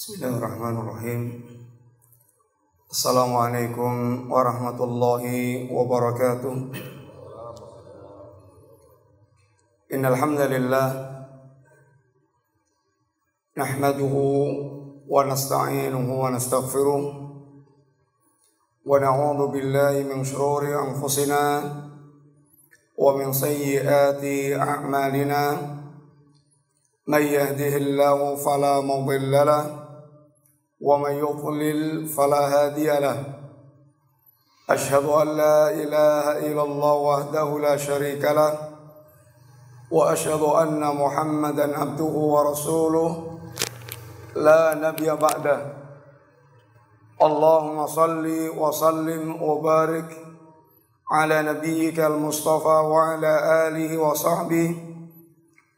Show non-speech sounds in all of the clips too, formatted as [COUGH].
Bismillahirrahmanirrahim. Assalamualaikum warahmatullahi wabarakatuh. Innal hamdalillah nahmaduhu wa nasta'inuhu wa nastaghfiruh wa na'udzu billahi min shururi anfusina wa min sayyiati a'malina. من يهده الله فلا مضل له ومن يضلل فلا هادي له. أشهد أن لا إله إلا الله وحده لا شريك له وأشهد أن محمدا عبده ورسوله. لا نبي بعده. اللهم صل وسلم وبارك على نبيك المصطفى وعلى آله وصحبه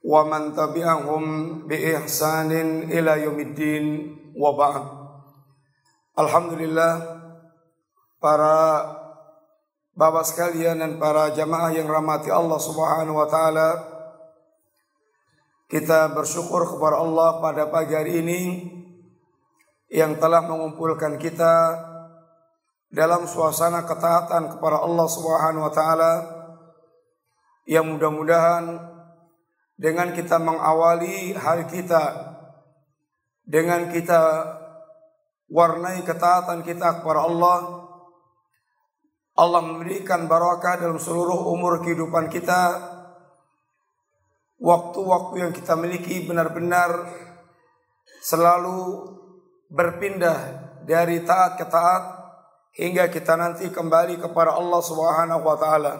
ومن تبعهم بإحسان إلى يوم الدين. Wabah. Alhamdulillah para bapak sekalian dan para jamaah yang rahmati Allah Subhanahu wa taala. Kita bersyukur kepada Allah pada pagi hari ini yang telah mengumpulkan kita dalam suasana ketaatan kepada Allah Subhanahu wa taala yang mudah-mudahan dengan kita mengawali hari kita dengan kita warnai ketaatan kita kepada Allah Allah memberikan barakah dalam seluruh umur kehidupan kita waktu-waktu yang kita miliki benar-benar selalu berpindah dari taat ke taat hingga kita nanti kembali kepada Allah Subhanahu wa taala.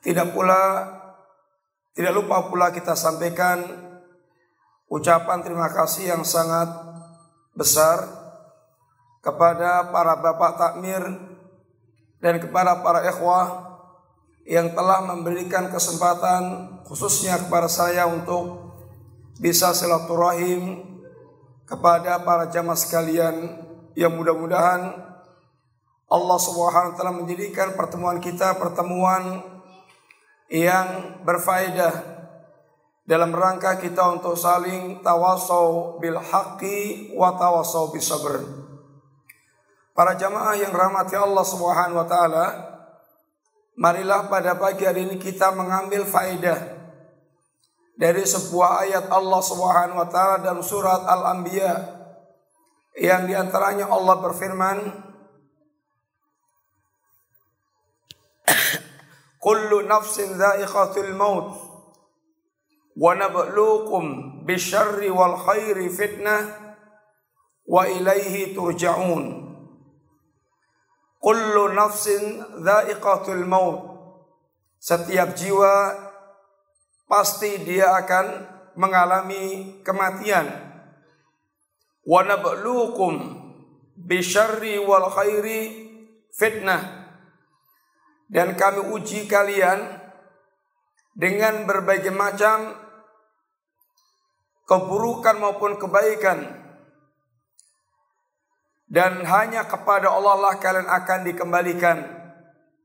Tidak pula tidak lupa pula kita sampaikan ucapan terima kasih yang sangat besar kepada para bapak takmir dan kepada para ikhwah yang telah memberikan kesempatan khususnya kepada saya untuk bisa silaturahim kepada para jamaah sekalian yang mudah-mudahan Allah Subhanahu wa taala menjadikan pertemuan kita pertemuan yang berfaedah dalam rangka kita untuk saling tawasau bil haqqi wa tawasau bis sabr. Para jamaah yang rahmati Allah Subhanahu wa taala, marilah pada pagi hari ini kita mengambil faedah dari sebuah ayat Allah Subhanahu wa taala dalam surat Al-Anbiya yang di antaranya Allah berfirman [COUGHS] kullu nafsin dha'iqatul maut wa nabluukum bisyarri wal khairi fitnah wa ilaihi turja'un kullu nafsin dha'iqatul maut setiap jiwa pasti dia akan mengalami kematian. wa nabluukum bisyarri wal khairi fitnah dan kami uji kalian dengan berbagai macam keburukan maupun kebaikan. Dan hanya kepada Allah lah kalian akan dikembalikan.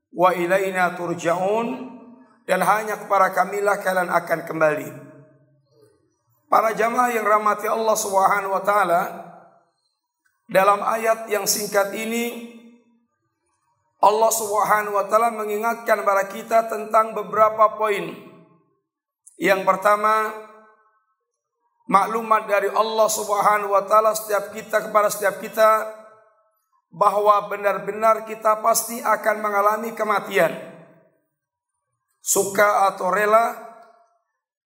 Wa ilaina turja'un. Dan hanya kepada kamilah kalian akan kembali. Para jamaah yang rahmati Allah Subhanahu wa taala dalam ayat yang singkat ini Allah Subhanahu wa taala mengingatkan kepada kita tentang beberapa poin. Yang pertama, maklumat dari Allah Subhanahu wa taala setiap kita kepada setiap kita bahwa benar-benar kita pasti akan mengalami kematian. Suka atau rela,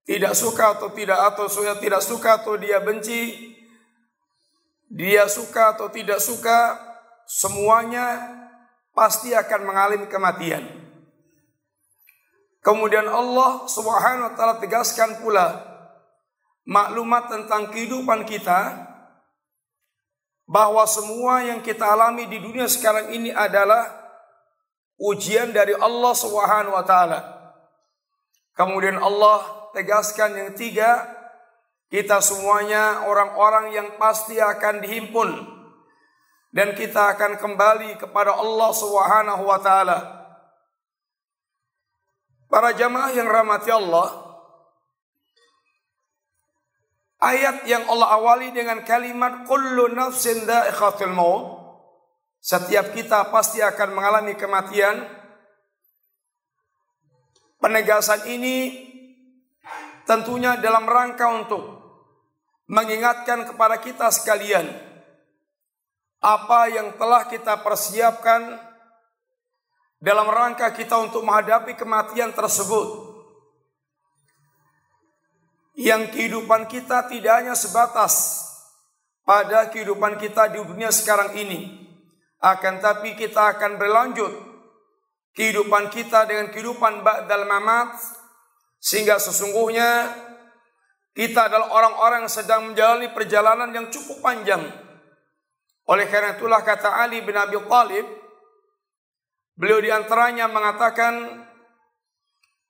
tidak suka atau tidak atau sudah tidak suka atau dia benci, dia suka atau tidak suka, semuanya pasti akan mengalami kematian. Kemudian Allah Subhanahu wa taala tegaskan pula maklumat tentang kehidupan kita bahwa semua yang kita alami di dunia sekarang ini adalah ujian dari Allah Subhanahu wa taala. Kemudian Allah tegaskan yang ketiga, kita semuanya orang-orang yang pasti akan dihimpun dan kita akan kembali kepada Allah Subhanahu wa taala. Para jamaah yang rahmati Allah, Ayat yang Allah awali dengan kalimat kullu nafsin dha'iqatul maut. Setiap kita pasti akan mengalami kematian. Penegasan ini tentunya dalam rangka untuk mengingatkan kepada kita sekalian apa yang telah kita persiapkan dalam rangka kita untuk menghadapi kematian tersebut. Yang kehidupan kita tidak hanya sebatas pada kehidupan kita di dunia sekarang ini. Akan tapi kita akan berlanjut kehidupan kita dengan kehidupan ba'dal mamat sehingga sesungguhnya kita adalah orang-orang yang sedang menjalani perjalanan yang cukup panjang. Oleh karena itulah kata Ali bin Abi Thalib Beliau di antaranya mengatakan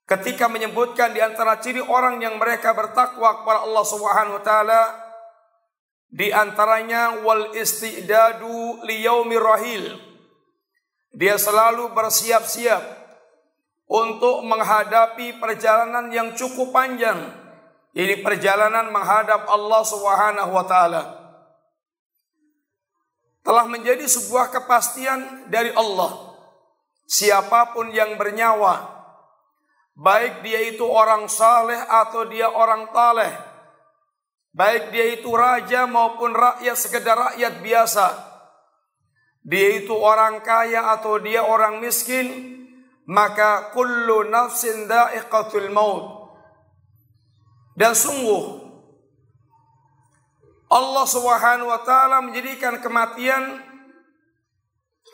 ketika menyebutkan di antara ciri orang yang mereka bertakwa kepada Allah Subhanahu wa taala di antaranya wal istidadu liyaumi rahil. Dia selalu bersiap-siap untuk menghadapi perjalanan yang cukup panjang. Ini perjalanan menghadap Allah Subhanahu wa taala. Telah menjadi sebuah kepastian dari Allah siapa pun yang bernyawa, baik dia itu orang saleh atau dia orang taleh, baik dia itu raja maupun rakyat sekedar rakyat biasa, dia itu orang kaya atau dia orang miskin, maka kullu nafsin da'iqatul maut. Dan sungguh Allah Subhanahu wa taala menjadikan kematian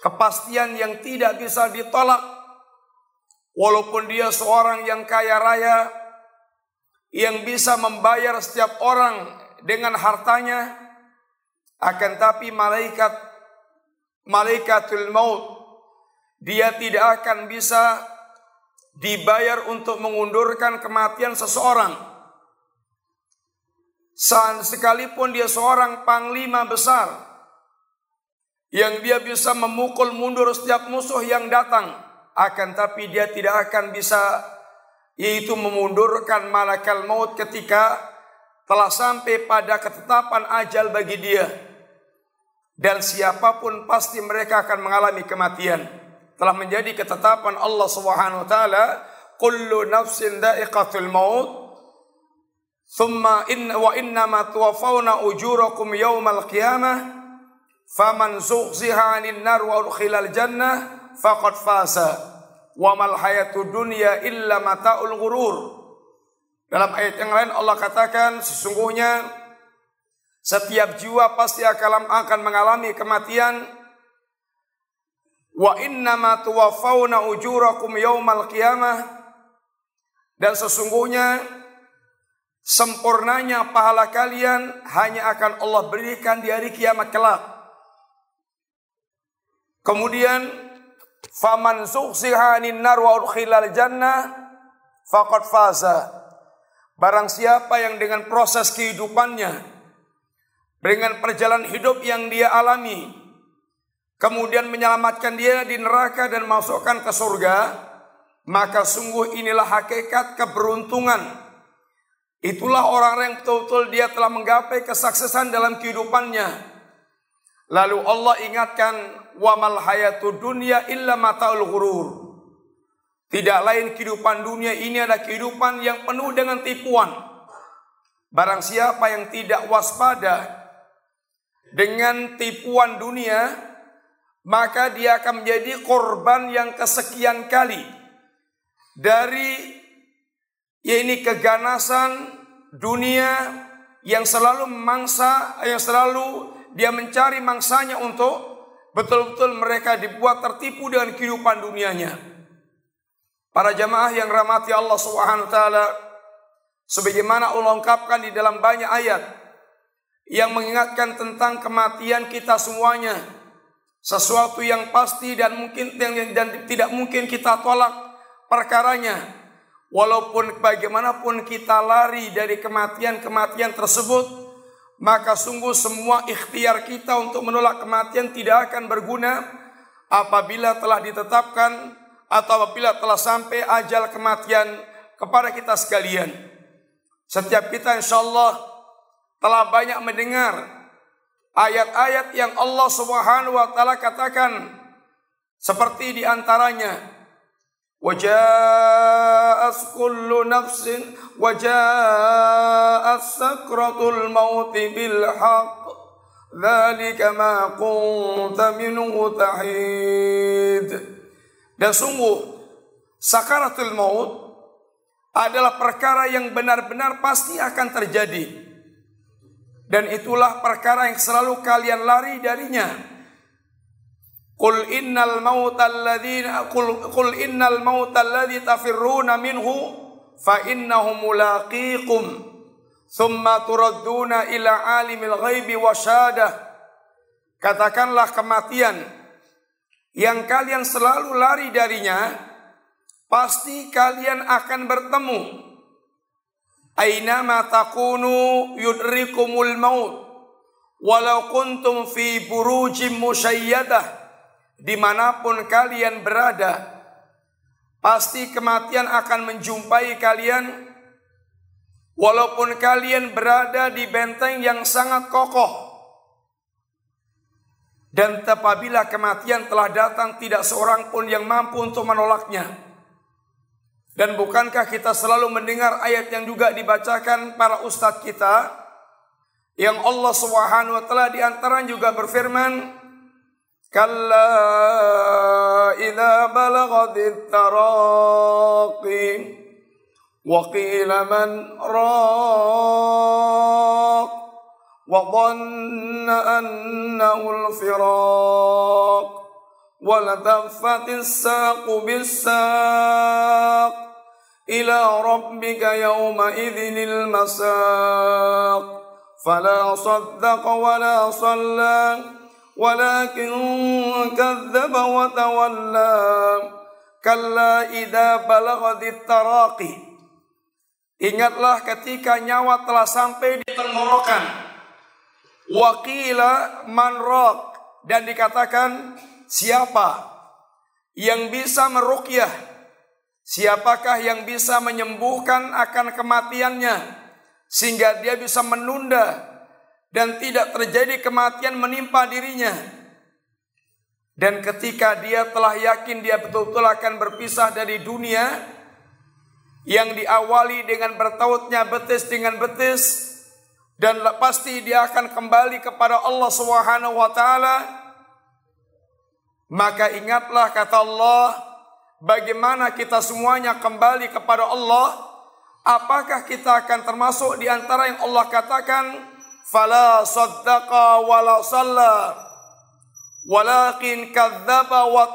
kepastian yang tidak bisa ditolak walaupun dia seorang yang kaya raya yang bisa membayar setiap orang dengan hartanya akan tapi malaikat malaikatul maut dia tidak akan bisa dibayar untuk mengundurkan kematian seseorang. Sekalipun dia seorang panglima besar yang dia bisa memukul mundur setiap musuh yang datang akan tapi dia tidak akan bisa yaitu memundurkan malakal maut ketika telah sampai pada ketetapan ajal bagi dia. Dan siapa pun pasti mereka akan mengalami kematian. Telah menjadi ketetapan Allah Subhanahu wa taala kullu nafsin da'iqatul maut thumma inna wa inna ma tuwaffawna ujurakum yawmal qiyamah Faman zuhziha 'anil nar wa udkhilal jannah faqad faza. Wa mal hayatud dunya illa mataul ghurur. Dalam ayat yang lain Allah katakan sesungguhnya setiap jiwa pasti akan akan mengalami kematian wa inna ma tuwaffawna ujurakum yaumal qiyamah dan sesungguhnya sempurnanya pahala kalian hanya akan Allah berikan di hari kiamat kelak Kemudian faman suksiha nar wa jannah faqad faza. Barang siapa yang dengan proses kehidupannya dengan perjalanan hidup yang dia alami kemudian menyelamatkan dia di neraka dan masukkan ke surga, maka sungguh inilah hakikat keberuntungan. Itulah orang yang betul-betul dia telah menggapai kesuksesan dalam kehidupannya Lalu Allah ingatkan wa mal hayatu dunya illa mataul ghurur. Tidak lain kehidupan dunia ini adalah kehidupan yang penuh dengan tipuan. Barang siapa yang tidak waspada dengan tipuan dunia, maka dia akan menjadi korban yang kesekian kali dari ini keganasan dunia yang selalu memangsa, yang selalu dia mencari mangsanya untuk betul-betul mereka dibuat tertipu dengan kehidupan dunianya. Para jamaah yang rahmati Allah Subhanahu taala sebagaimana Allah ungkapkan di dalam banyak ayat yang mengingatkan tentang kematian kita semuanya sesuatu yang pasti dan mungkin dan tidak mungkin kita tolak perkaranya walaupun bagaimanapun kita lari dari kematian-kematian tersebut maka sungguh semua ikhtiar kita untuk menolak kematian tidak akan berguna apabila telah ditetapkan atau apabila telah sampai ajal kematian kepada kita sekalian. Setiap kita insya Allah telah banyak mendengar ayat-ayat yang Allah Subhanahu wa taala katakan seperti di antaranya وجاءت كل نفس وجاءت سكرة الموت بالحق ذلك ما كنت منه تحيد dan sungguh sakaratul maut adalah perkara yang benar-benar pasti akan terjadi. Dan itulah perkara yang selalu kalian lari darinya. Qul innal mauta alladhina qul, qul innal mauta alladhi tafirruna minhu fa innahu mulaqikum thumma turadduna ila alimil ghaibi wasyadah. Katakanlah kematian yang kalian selalu lari darinya pasti kalian akan bertemu. Ainama takunu yudrikumul maut walau kuntum fi burujim musyayyadah di mana pun kalian berada pasti kematian akan menjumpai kalian. Walaupun kalian berada di benteng yang sangat kokoh. Dan apabila kematian telah datang tidak seorang pun yang mampu untuk menolaknya. Dan bukankah kita selalu mendengar ayat yang juga dibacakan para ustadz kita? Yang Allah Subhanahu wa taala di antara juga berfirman كلا إذا بلغت التراقي وقيل من راق وظن أنه الفراق ولتفت الساق بالساق إلى ربك يومئذ المساق فلا صدق ولا صلى ولكن كذب وتولى كلا إذا بلغت التراقي Ingatlah ketika nyawa telah sampai di tenggorokan. Wakila manrok dan dikatakan siapa yang bisa merukyah Siapakah yang bisa menyembuhkan akan kematiannya sehingga dia bisa menunda dan tidak terjadi kematian menimpa dirinya? Dan ketika dia telah yakin dia betul-betul akan berpisah dari dunia yang diawali dengan bertautnya betis dengan betis dan pasti dia akan kembali kepada Allah Subhanahu wa taala maka ingatlah kata Allah bagaimana kita semuanya kembali kepada Allah, apakah kita akan termasuk di antara yang Allah katakan fala saddaqa wala walakin kadzdzaba wa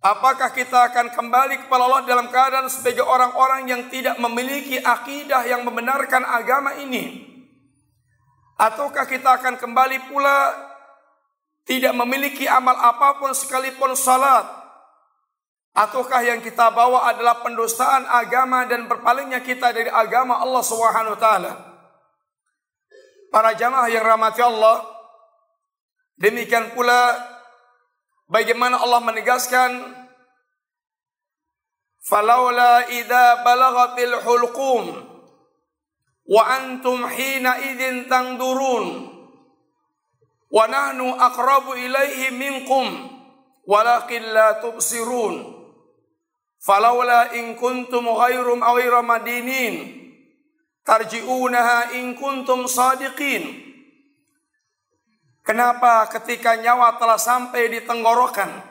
Apakah kita akan kembali kepada Allah dalam keadaan sebagai orang-orang yang tidak memiliki akidah yang membenarkan agama ini? Ataukah kita akan kembali pula tidak memiliki amal apa pun sekalipun salat Ataukah yang kita bawa adalah pendustaan agama dan berpalingnya kita dari agama Allah Subhanahu wa taala? Para jamaah yang rahmati Allah, demikian pula bagaimana Allah menegaskan falaula idza balagatil hulqum wa antum hina idzin tangdurun wa nahnu aqrabu ilaihi minkum walakin la tubsirun. Falaula in kuntum ghairum ghaira madinin tarji'unaha in kuntum sadiqin. Kenapa ketika nyawa telah sampai di tenggorokan?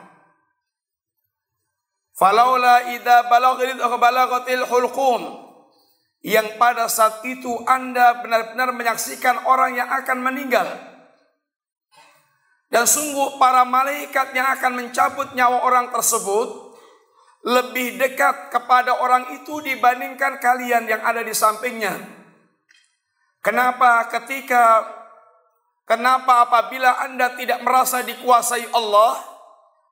Falaula idza balagatil hulqum yang pada saat itu Anda benar-benar menyaksikan orang yang akan meninggal. Dan sungguh para malaikat yang akan mencabut nyawa orang tersebut lebih dekat kepada orang itu dibandingkan kalian yang ada di sampingnya. Kenapa ketika kenapa apabila Anda tidak merasa dikuasai Allah,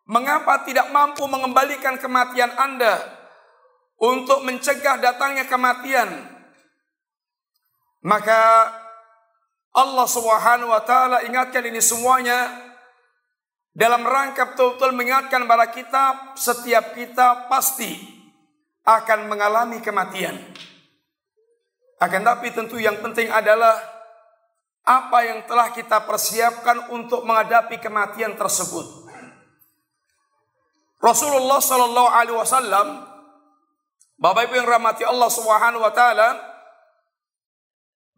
mengapa tidak mampu mengembalikan kematian Anda untuk mencegah datangnya kematian? Maka Allah Subhanahu wa taala ingatkan ini semuanya dalam rangka betul-betul mengingatkan kepada kita setiap kita pasti akan mengalami kematian. Akan tapi tentu yang penting adalah apa yang telah kita persiapkan untuk menghadapi kematian tersebut. Rasulullah Shallallahu Alaihi Wasallam, Bapak Ibu yang rahmati Allah Subhanahu Wa Taala,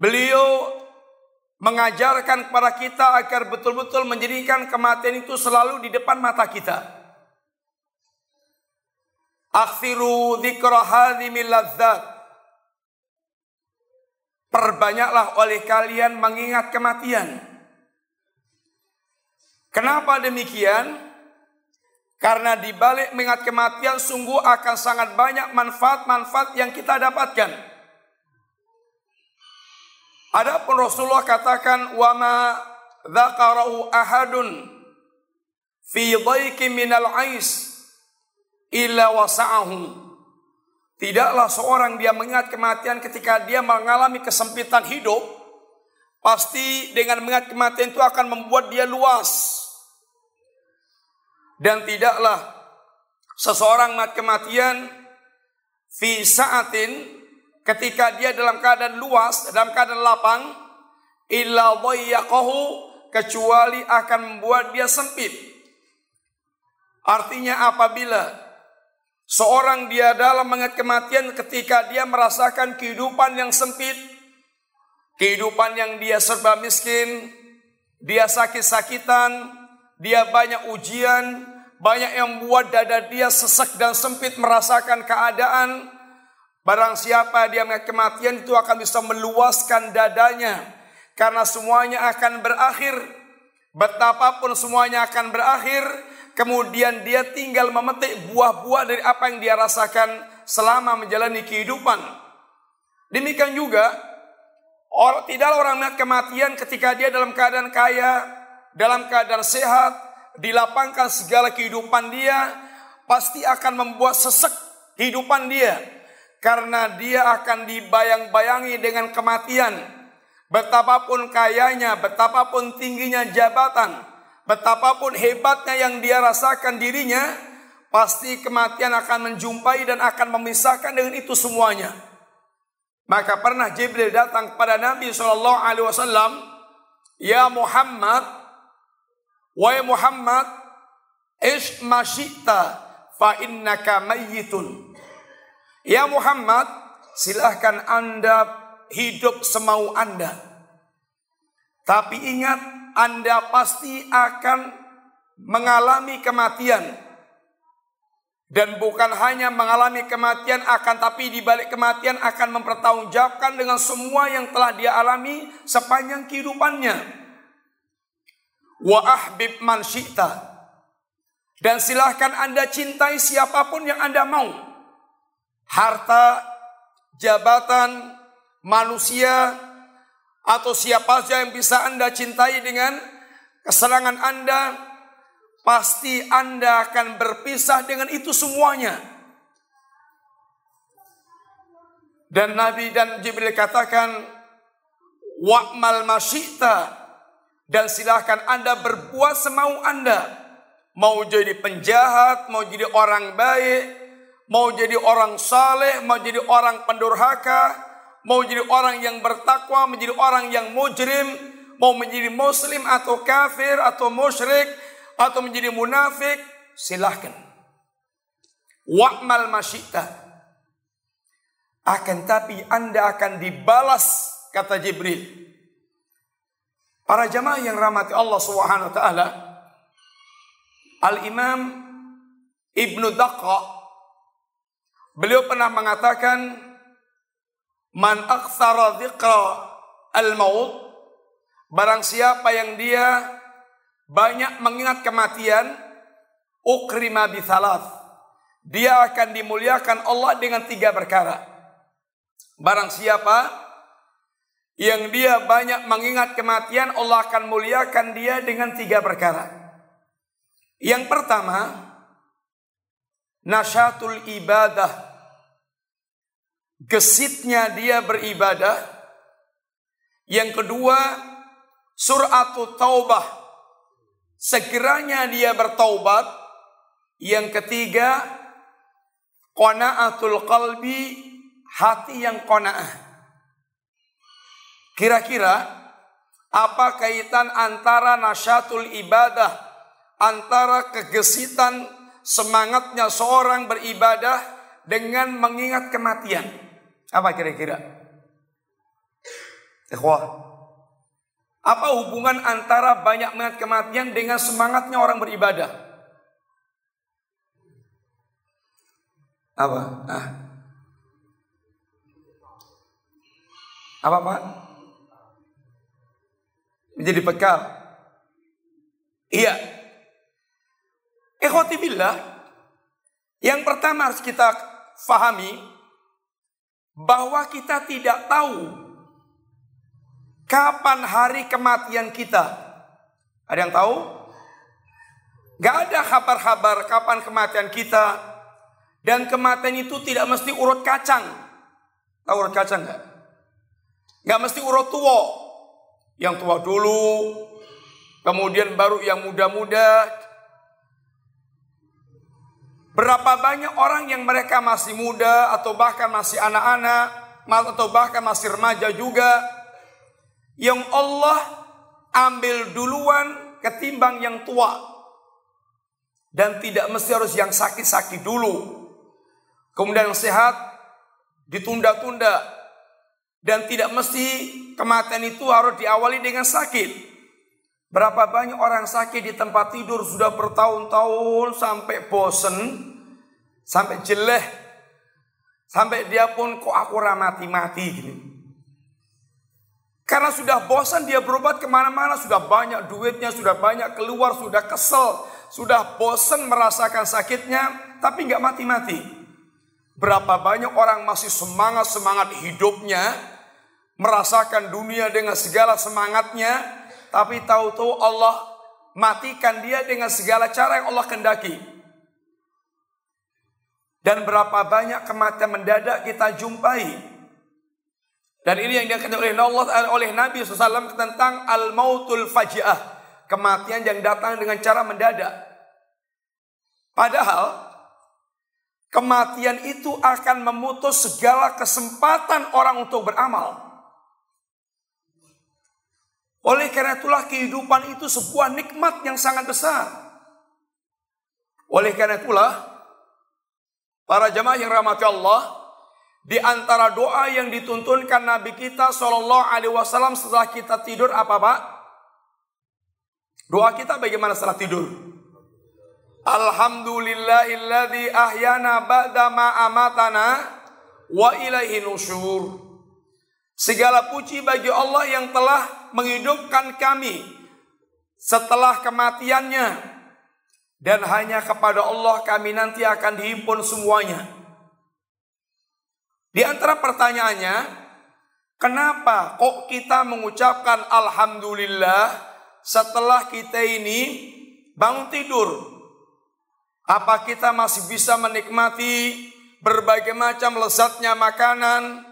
beliau mengajarkan kepada kita agar betul-betul menjadikan kematian itu selalu di depan mata kita. Ladzat Perbanyaklah oleh kalian mengingat kematian. Kenapa demikian? Karena di balik mengingat kematian sungguh akan sangat banyak manfaat-manfaat yang kita dapatkan. Adapun Rasulullah katakan wa ma dzakarahu ahadun fi dhaiqi minal ais illa wasa'ahu Tidaklah seorang dia mengingat kematian ketika dia mengalami kesempitan hidup, pasti dengan mengingat kematian itu akan membuat dia luas. Dan tidaklah seseorang mengingat kematian fi saatin ketika dia dalam keadaan luas, dalam keadaan lapang, illa dhayyaqahu kecuali akan membuat dia sempit. Artinya apabila Seorang dia dalam kematian ketika dia merasakan kehidupan yang sempit, kehidupan yang dia serba miskin, dia sakit-sakitan, dia banyak ujian, banyak yang membuat dada dia sesek dan sempit merasakan keadaan. Barang siapa dia mengingat kematian itu akan bisa meluaskan dadanya karena semuanya akan berakhir. Betapapun semuanya akan berakhir, kemudian dia tinggal memetik buah-buah dari apa yang dia rasakan selama menjalani kehidupan. Demikian juga orang tidak orang melihat kematian ketika dia dalam keadaan kaya, dalam keadaan sehat, dilapangkan segala kehidupan dia, pasti akan membuat sesek kehidupan dia karena dia akan dibayang-bayangi dengan kematian. Betapapun kayanya, betapapun tingginya jabatan, Betapapun hebatnya yang dia rasakan dirinya, pasti kematian akan menjumpai dan akan memisahkan dengan itu semuanya. Maka pernah Jibril datang kepada Nabi Shallallahu Alaihi Wasallam, Ya Muhammad, wahai Muhammad, ish masyita fa innaka mayyitun. Ya Muhammad, silahkan anda hidup semau anda. Tapi ingat anda pasti akan mengalami kematian. Dan bukan hanya mengalami kematian akan tapi di balik kematian akan mempertanggungjawabkan dengan semua yang telah dia alami sepanjang kehidupannya. Wa ahbib man syi'ta. Dan silahkan Anda cintai siapa pun yang Anda mau. Harta, jabatan, manusia, atau siapa saja yang bisa Anda cintai dengan kesenangan Anda, pasti Anda akan berpisah dengan itu semuanya. Dan Nabi dan Jibril katakan, Wa'mal masyita, dan silahkan Anda berbuat semau Anda. Mau jadi penjahat, mau jadi orang baik, mau jadi orang saleh, mau jadi orang pendurhaka, mau jadi orang yang bertakwa, menjadi orang yang mujrim, mau menjadi muslim atau kafir atau musyrik atau menjadi munafik, silahkan. Wa'mal masyita. Akan tapi Anda akan dibalas kata Jibril. Para jamaah yang rahmati Allah Subhanahu wa taala, Al-Imam Ibnu Daqqa beliau pernah mengatakan Man aktsara dzikra al-maut barang siapa yang dia banyak mengingat kematian ukrima bi dia akan dimuliakan Allah dengan tiga perkara. Barang siapa yang dia banyak mengingat kematian, Allah akan muliakan dia dengan tiga perkara. Yang pertama, nasyatul ibadah gesitnya dia beribadah. Yang kedua, suratu taubah. Segeranya dia bertaubat. Yang ketiga, qanaatul qalbi, hati yang qanaah. Kira-kira apa kaitan antara nasyatul ibadah, antara kegesitan semangatnya seorang beribadah dengan mengingat kematian? Apa kira-kira? Ikhwah, apa hubungan antara banyak mengingat kematian dengan semangatnya orang beribadah? Apa? Ah. Apa Pak? Menjadi bekal. Iya. Ikhwati billah. Yang pertama harus kita fahami bahwa kita tidak tahu Kapan hari kematian kita? Ada yang tahu? Gak ada kabar-kabar kapan kematian kita. Dan kematian itu tidak mesti urut kacang. Tahu urut kacang gak? Gak mesti urut tua. Yang tua dulu. Kemudian baru yang muda-muda. Berapa banyak orang yang mereka masih muda atau bahkan masih anak-anak atau bahkan masih remaja juga yang Allah ambil duluan ketimbang yang tua. Dan tidak mesti harus yang sakit-sakit dulu. Kemudian yang sehat ditunda-tunda. Dan tidak mesti kematian itu harus diawali dengan sakit. Berapa banyak orang sakit di tempat tidur sudah bertahun-tahun sampai bosen, sampai jeleh, sampai dia pun kok aku mati-mati gini. Karena sudah bosan dia berobat ke mana-mana, sudah banyak duitnya, sudah banyak keluar, sudah kesel, sudah bosan merasakan sakitnya, tapi nggak mati-mati. Berapa banyak orang masih semangat-semangat hidupnya, merasakan dunia dengan segala semangatnya, tapi tahu-tahu Allah matikan dia dengan segala cara yang Allah kendaki. Dan berapa banyak kematian mendadak kita jumpai dan ini yang dikatakan oleh Allah oleh Nabi SAW tentang al-mautul faji'ah. Kematian yang datang dengan cara mendadak. Padahal kematian itu akan memutus segala kesempatan orang untuk beramal. Oleh karena itulah kehidupan itu sebuah nikmat yang sangat besar. Oleh karena itulah para jemaah yang rahmati Allah, di antara doa yang dituntunkan Nabi kita Shallallahu Alaihi Wasallam setelah kita tidur apa pak? Doa kita bagaimana setelah tidur? Alhamdulillahilladzi ahyana ba'da ma amatana wa ilaihi nusyur. Segala puji bagi Allah yang telah menghidupkan kami setelah kematiannya dan hanya kepada Allah kami nanti akan dihimpun semuanya. Di antara pertanyaannya, kenapa kok kita mengucapkan alhamdulillah setelah kita ini bangun tidur? Apa kita masih bisa menikmati berbagai macam lezatnya makanan,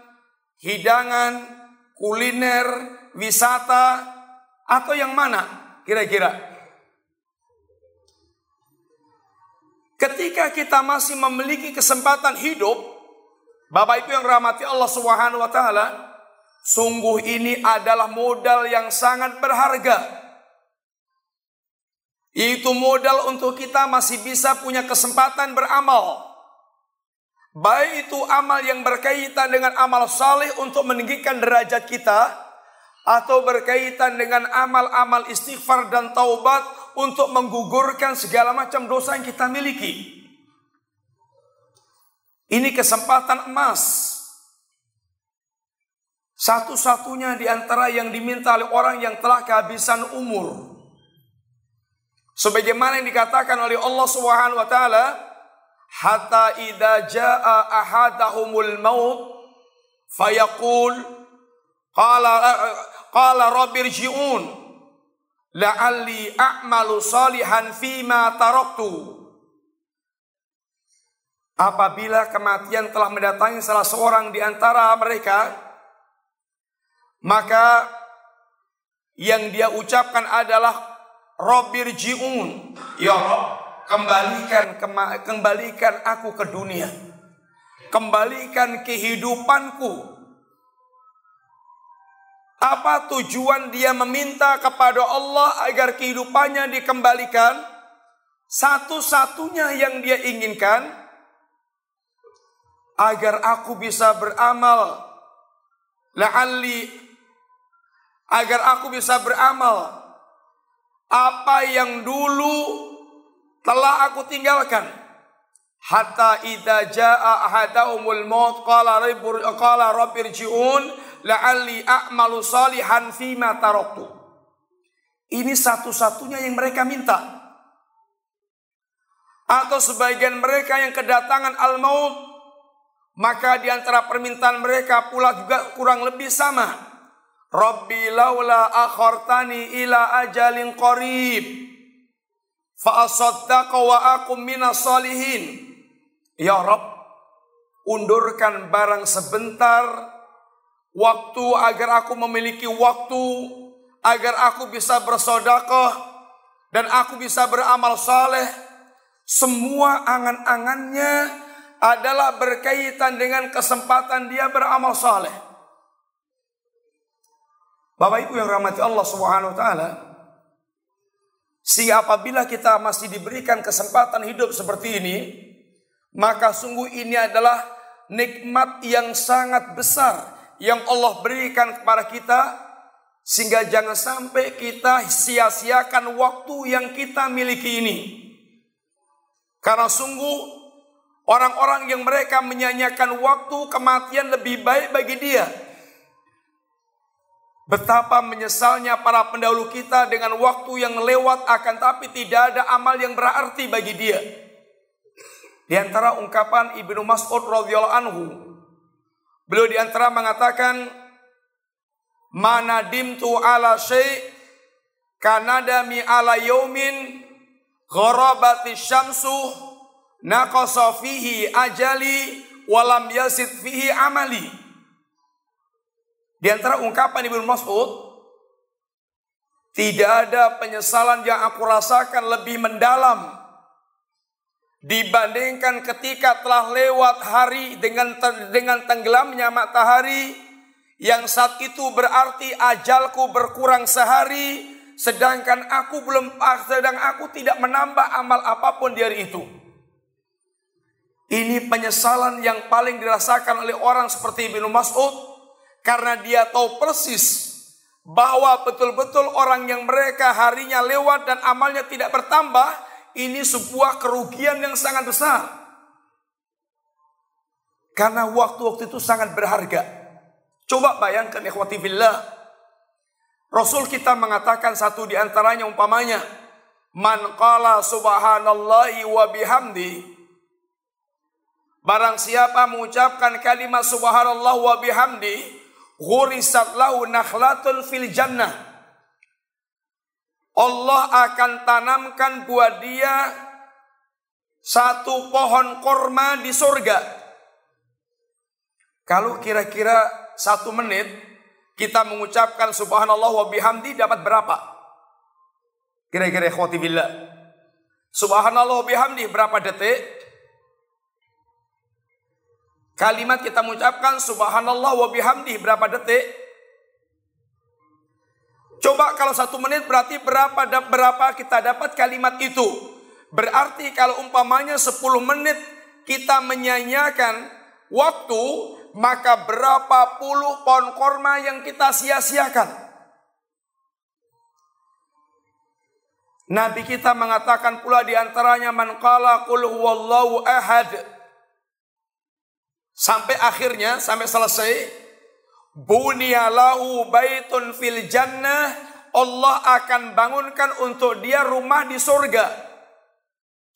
hidangan, kuliner, wisata, atau yang mana kira-kira? Ketika kita masih memiliki kesempatan hidup, Bapak Ibu yang rahmati Allah Subhanahu wa taala, sungguh ini adalah modal yang sangat berharga. Itu modal untuk kita masih bisa punya kesempatan beramal. Baik itu amal yang berkaitan dengan amal saleh untuk meninggikan derajat kita atau berkaitan dengan amal-amal istighfar dan taubat untuk menggugurkan segala macam dosa yang kita miliki. Ini kesempatan emas. Satu-satunya di antara yang diminta oleh orang yang telah kehabisan umur. Sebagaimana yang dikatakan oleh Allah Subhanahu wa taala, hatta idza jaa ahadahumul maut fayaqul qala qala rabbirji'un la'alli a'malu salihan fima taraktu Apabila kematian telah mendatangi salah seorang di antara mereka, maka yang dia ucapkan adalah Robir Jiun, ya kembalikan kembalikan aku ke dunia. Kembalikan kehidupanku. Apa tujuan dia meminta kepada Allah agar kehidupannya dikembalikan? Satu-satunya yang dia inginkan agar aku bisa beramal. La'alli agar aku bisa beramal. Apa yang dulu telah aku tinggalkan. Hatta idza jaa ahadahumul maut qala rabbir qala la'alli a'malu salihan fima taraktu. Ini satu-satunya yang mereka minta. Atau sebagian mereka yang kedatangan al-maut, maka di antara permintaan mereka pula juga kurang lebih sama. Rabbi laula akhartani ila ajalin qarib fa asaddaqa wa minas salihin. Ya Rabb, undurkan barang sebentar waktu agar aku memiliki waktu agar aku bisa bersodakoh dan aku bisa beramal saleh semua angan-angannya adalah berkaitan dengan kesempatan dia beramal saleh. Bapak Ibu yang rahmati Allah Subhanahu wa taala, sehingga apabila kita masih diberikan kesempatan hidup seperti ini, maka sungguh ini adalah nikmat yang sangat besar yang Allah berikan kepada kita sehingga jangan sampai kita sia-siakan waktu yang kita miliki ini. Karena sungguh orang-orang yang mereka menyanyikan waktu kematian lebih baik bagi dia. Betapa menyesalnya para pendahulu kita dengan waktu yang lewat akan tapi tidak ada amal yang berarti bagi dia. Di antara ungkapan Ibnu Mas'ud radhiyallahu anhu Beliau di antara mengatakan mana dimtu ala syai' kanadami ala yaumin gharabati syamsu naqasa fihi ajali walam yasid fihi amali. Di antara ungkapan Ibnu Mas'ud tidak ada penyesalan yang aku rasakan lebih mendalam dibandingkan ketika telah lewat hari dengan dengan tenggelamnya matahari yang saat itu berarti ajalku berkurang sehari sedangkan aku belum sedang aku tidak menambah amal apa pun di hari itu. Ini penyesalan yang paling dirasakan oleh orang seperti Ibnu Mas'ud karena dia tahu persis bahwa betul-betul orang yang mereka harinya lewat dan amalnya tidak bertambah ini sebuah kerugian yang sangat besar. Karena waktu-waktu itu sangat berharga. Coba bayangkan ikhwati billah. Rasul kita mengatakan satu di antaranya umpamanya. Man qala subhanallahi wa bihamdi. Barang siapa mengucapkan kalimat subhanallah wa bihamdi. Ghurisat lahu nakhlatun fil jannah Allah akan tanamkan buat dia satu pohon korma di surga. Kalau kira-kira satu menit kita mengucapkan subhanallah wa bihamdi dapat berapa? Kira-kira ikhwati billah. Subhanallah wa bihamdi berapa detik? Kalimat kita mengucapkan subhanallah wa bihamdi berapa detik? Coba kalau satu menit berarti berapa berapa kita dapat kalimat itu. Berarti kalau umpamanya 10 menit kita menyanyikan waktu, maka berapa puluh pohon korma yang kita sia-siakan. Nabi kita mengatakan pula di antaranya man qala ahad. Sampai akhirnya, sampai selesai, Bunyalahu baitun fil jannah. Allah akan bangunkan untuk dia rumah di surga.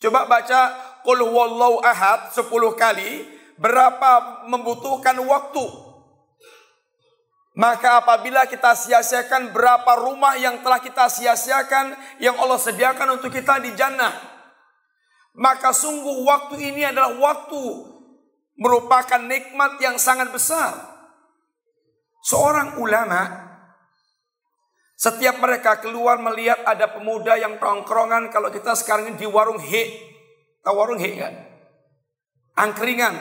Coba baca Qul huwallahu ahad 10 kali. Berapa membutuhkan waktu. Maka apabila kita sia-siakan berapa rumah yang telah kita sia-siakan yang Allah sediakan untuk kita di jannah. Maka sungguh waktu ini adalah waktu merupakan nikmat yang sangat besar. Seorang ulama setiap mereka keluar melihat ada pemuda yang tongkrongan kalau kita sekarang ini di warung he. Tahu warung he kan? Angkringan.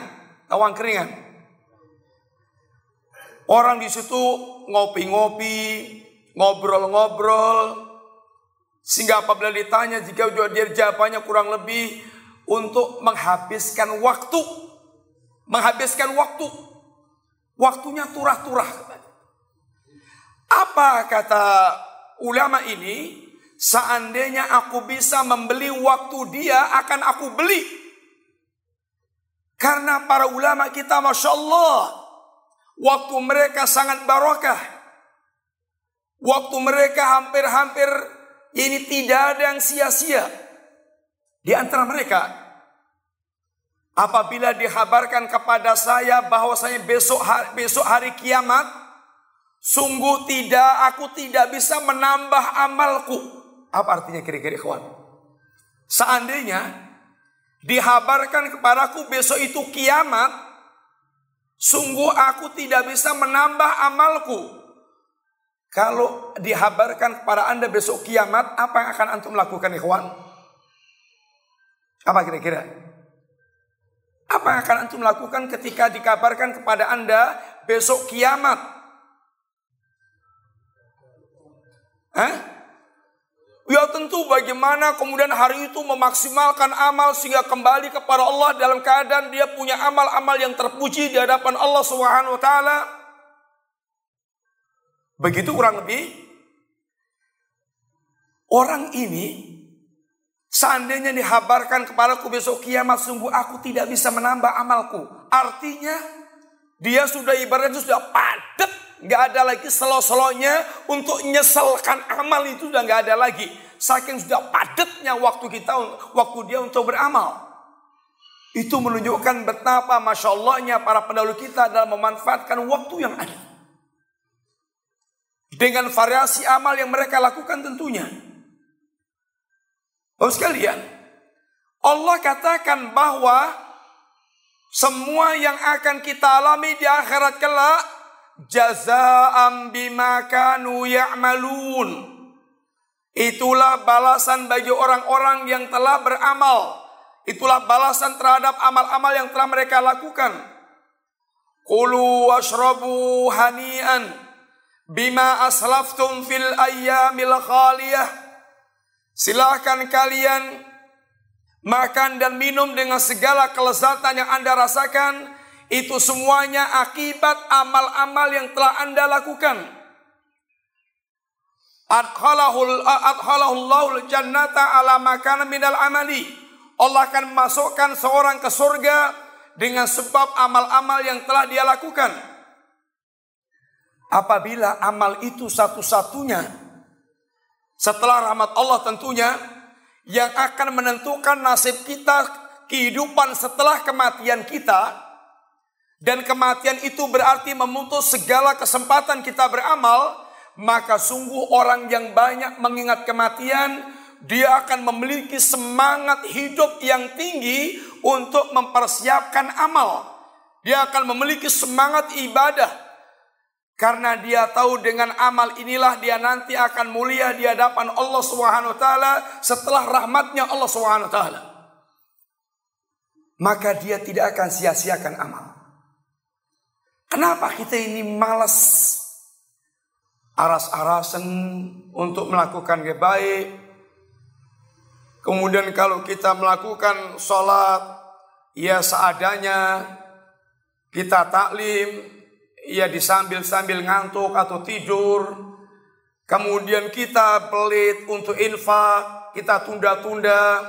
Tahu angkringan? Orang di situ ngopi-ngopi, ngobrol-ngobrol. Sehingga apabila ditanya jika dia jawabannya kurang lebih untuk menghabiskan waktu. Menghabiskan waktu. Waktunya turah-turah. Apa kata ulama ini? Seandainya aku bisa membeli waktu dia akan aku beli. Karena para ulama kita Masya Allah. Waktu mereka sangat barokah. Waktu mereka hampir-hampir ini tidak ada yang sia-sia. Di antara mereka. Apabila dihabarkan kepada saya bahwasanya besok hari, besok hari kiamat. Sungguh tidak, aku tidak bisa menambah amalku. Apa artinya kira-kira ikhwan? Seandainya dihabarkan kepadaku besok itu kiamat, sungguh aku tidak bisa menambah amalku. Kalau dihabarkan kepada anda besok kiamat, apa yang akan antum lakukan ikhwan? Apa kira-kira? Apa yang akan antum lakukan ketika dikabarkan kepada anda besok kiamat? Hah? Ya tentu bagaimana kemudian hari itu memaksimalkan amal sehingga kembali kepada Allah dalam keadaan dia punya amal-amal yang terpuji di hadapan Allah Subhanahu wa taala. Begitu kurang lebih orang ini seandainya dihabarkan kepadaku besok kiamat sungguh aku tidak bisa menambah amalku. Artinya dia sudah ibaratnya sudah padat Nggak ada lagi selo-selonya untuk nyeselkan amal itu sudah nggak ada lagi. Saking sudah padatnya waktu kita, waktu dia untuk beramal. Itu menunjukkan betapa Masya Allahnya para pendahulu kita dalam memanfaatkan waktu yang ada. Dengan variasi amal yang mereka lakukan tentunya. Oh sekalian, Allah katakan bahwa semua yang akan kita alami di akhirat kelak jazaa'an bima kanu ya'malun. Itulah balasan bagi orang-orang yang telah beramal. Itulah balasan terhadap amal-amal yang telah mereka lakukan. Kulu washrabu hani'an bima aslaftum fil ayyamil khaliyah. Silahkan kalian makan dan minum dengan segala kelezatan yang Anda rasakan itu semuanya akibat amal-amal yang telah Anda lakukan. Jannata ala makana minal amali. Allah akan masukkan seorang ke surga dengan sebab amal-amal yang telah dia lakukan. Apabila amal itu satu-satunya setelah rahmat Allah tentunya yang akan menentukan nasib kita kehidupan setelah kematian kita dan kematian itu berarti memutus segala kesempatan kita beramal, maka sungguh orang yang banyak mengingat kematian, dia akan memiliki semangat hidup yang tinggi untuk mempersiapkan amal. Dia akan memiliki semangat ibadah karena dia tahu dengan amal inilah dia nanti akan mulia di hadapan Allah Subhanahu wa taala setelah rahmatnya Allah taala. Maka dia tidak akan sia-siakan amal. Kenapa kita ini malas aras-arasan untuk melakukan yang baik? Kemudian kalau kita melakukan sholat, ya seadanya, kita taklim, ya disambil-sambil ngantuk atau tidur. Kemudian kita pelit untuk infak, kita tunda-tunda.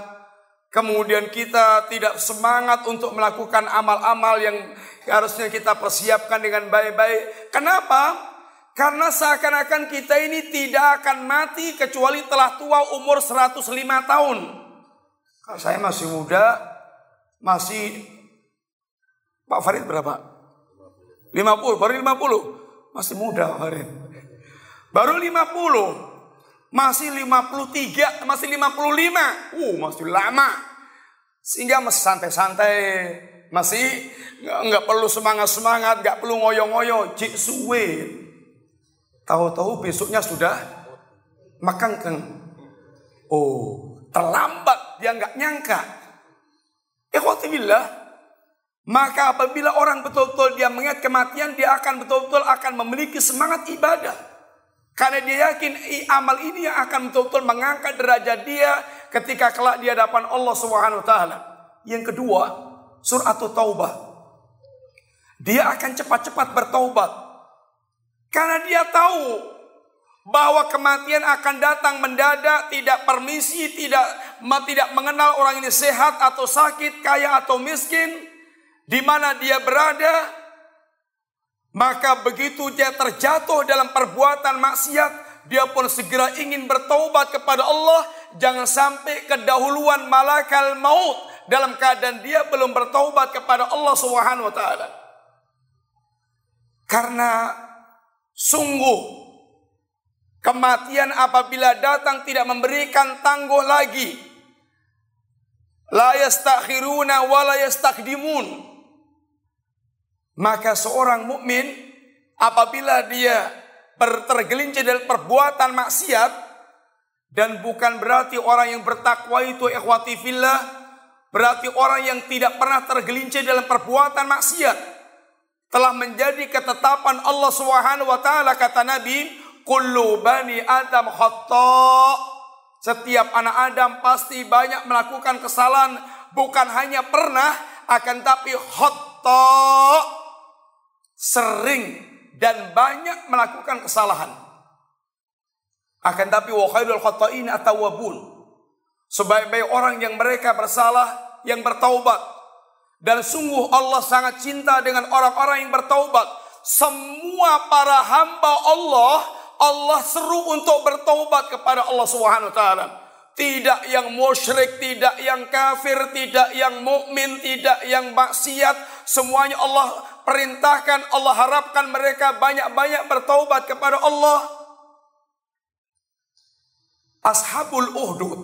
Kemudian kita tidak semangat untuk melakukan amal-amal yang harusnya kita persiapkan dengan baik-baik. Kenapa? Karena seakan-akan kita ini tidak akan mati kecuali telah tua umur 105 tahun. Saya masih muda, masih Pak Farid berapa? 50, baru 50. Masih muda Pak Farid. Baru 50. Masih 53, masih 55. Uh, masih lama. Sehingga masih santai-santai masih nggak perlu semangat semangat, nggak perlu ngoyo-ngoyo, cik suwe. Tahu-tahu besoknya sudah makan kan. Oh, terlambat dia nggak nyangka. Ikhwatibillah, Maka apabila orang betul-betul dia mengingat kematian, dia akan betul-betul akan memiliki semangat ibadah. Karena dia yakin amal ini yang akan betul-betul mengangkat derajat dia ketika kelak di hadapan Allah Subhanahu wa taala. Yang kedua, surah taubah. Dia akan cepat-cepat bertaubat. Karena dia tahu bahwa kematian akan datang mendadak, tidak permisi, tidak tidak mengenal orang ini sehat atau sakit, kaya atau miskin di mana dia berada, maka begitu dia terjatuh dalam perbuatan maksiat, dia pun segera ingin bertaubat kepada Allah, jangan sampai kedahuluan malakal maut dalam keadaan dia belum bertaubat kepada Allah Subhanahu wa taala. Karena sungguh kematian apabila datang tidak memberikan tangguh lagi. La yastakhiruna wa la. Maka seorang mukmin apabila dia tergelincir dalam perbuatan maksiat dan bukan berarti orang yang bertakwa itu ikhwati fillah berarti orang yang tidak pernah tergelincir dalam perbuatan maksiat telah menjadi ketetapan Allah Subhanahu wa taala kata Nabi kullu bani adam khata setiap anak Adam pasti banyak melakukan kesalahan bukan hanya pernah akan tapi khata sering dan banyak melakukan kesalahan. Akan tapi wa khairul khata'in atawabun. Sebaik-baik orang yang mereka bersalah yang bertaubat. Dan sungguh Allah sangat cinta dengan orang-orang yang bertaubat. Semua para hamba Allah, Allah seru untuk bertaubat kepada Allah Subhanahu wa. Tidak yang musyrik, tidak yang kafir, tidak yang mukmin, tidak yang maksiat, semuanya Allah perintahkan, Allah harapkan mereka banyak-banyak bertaubat kepada Allah. Ashabul Uhdud.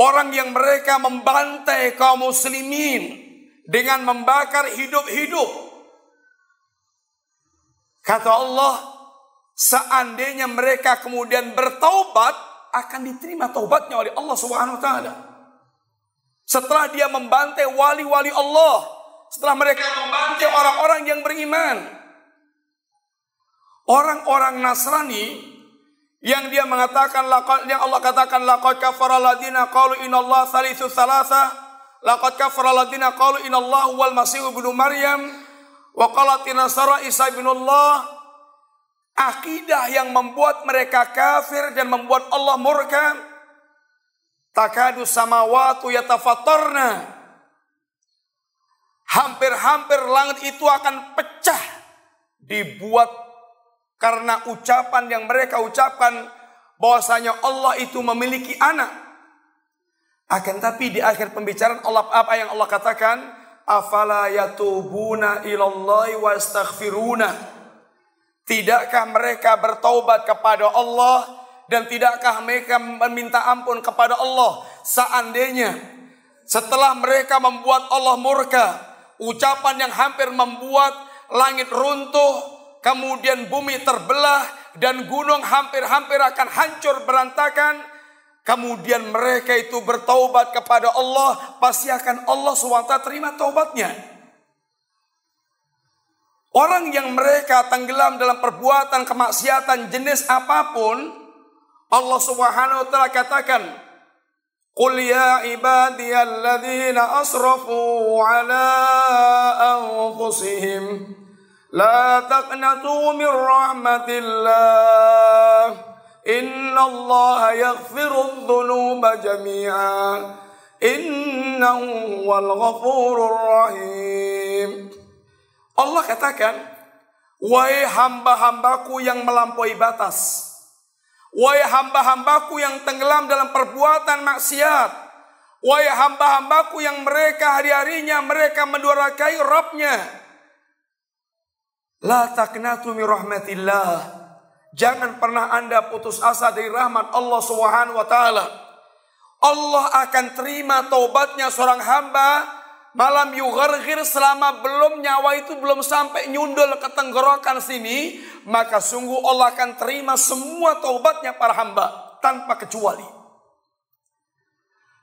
Orang yang mereka membantai kaum muslimin dengan membakar hidup-hidup. Kata Allah, seandainya mereka kemudian bertaubat, akan diterima taubatnya oleh Allah Subhanahu wa taala. Setelah dia membantai wali-wali Allah. Setelah mereka membantai orang-orang yang beriman. Orang-orang Nasrani yang dia mengatakan yang Allah katakan laqad kafara ladina qalu innallaha salisu salasa laqad kafara ladina qalu innallaha wal masih ibnu maryam wa qalat nasara isa ibnullah akidah yang membuat mereka kafir dan membuat Allah murka Takadu samawatu yatafattarna. Hampir-hampir langit itu akan pecah. Dibuat karena ucapan yang mereka ucapkan bahwasanya Allah itu memiliki anak. Akan tapi di akhir pembicaraan Allah apa yang Allah katakan? Afala yatubuna ilallahi wa astaghfiruna. Tidakkah mereka bertaubat kepada Allah dan tidakkah mereka meminta ampun kepada Allah seandainya setelah mereka membuat Allah murka, ucapan yang hampir membuat langit runtuh, kemudian bumi terbelah dan gunung hampir-hampir akan hancur berantakan, kemudian mereka itu bertaubat kepada Allah, pasti akan Allah SWT terima taubatnya. Orang yang mereka tenggelam dalam perbuatan kemaksiatan jenis apa pun, Allah Subhanahu wa taala katakan, "Qul ya ibadiyalladzina asrafu ala anfusihim la taqnatu min rahmatillah." Inna Allah yaghfiru dhunuba jami'a Innahu wal ghafurur rahim Allah katakan Wahai hamba-hambaku yang melampaui batas Wahai hamba-hambaku yang tenggelam dalam perbuatan maksiat. Wahai hamba-hambaku yang mereka hari-harinya mereka mendurakai Rabbnya. La taknatu min rahmatillah. Jangan pernah anda putus asa dari rahmat Allah taala. Allah akan terima taubatnya seorang hamba malam yugharghir selama belum nyawa itu belum sampai nyundul ke tenggorokan sini, maka sungguh Allah akan terima semua taubatnya para hamba tanpa kecuali.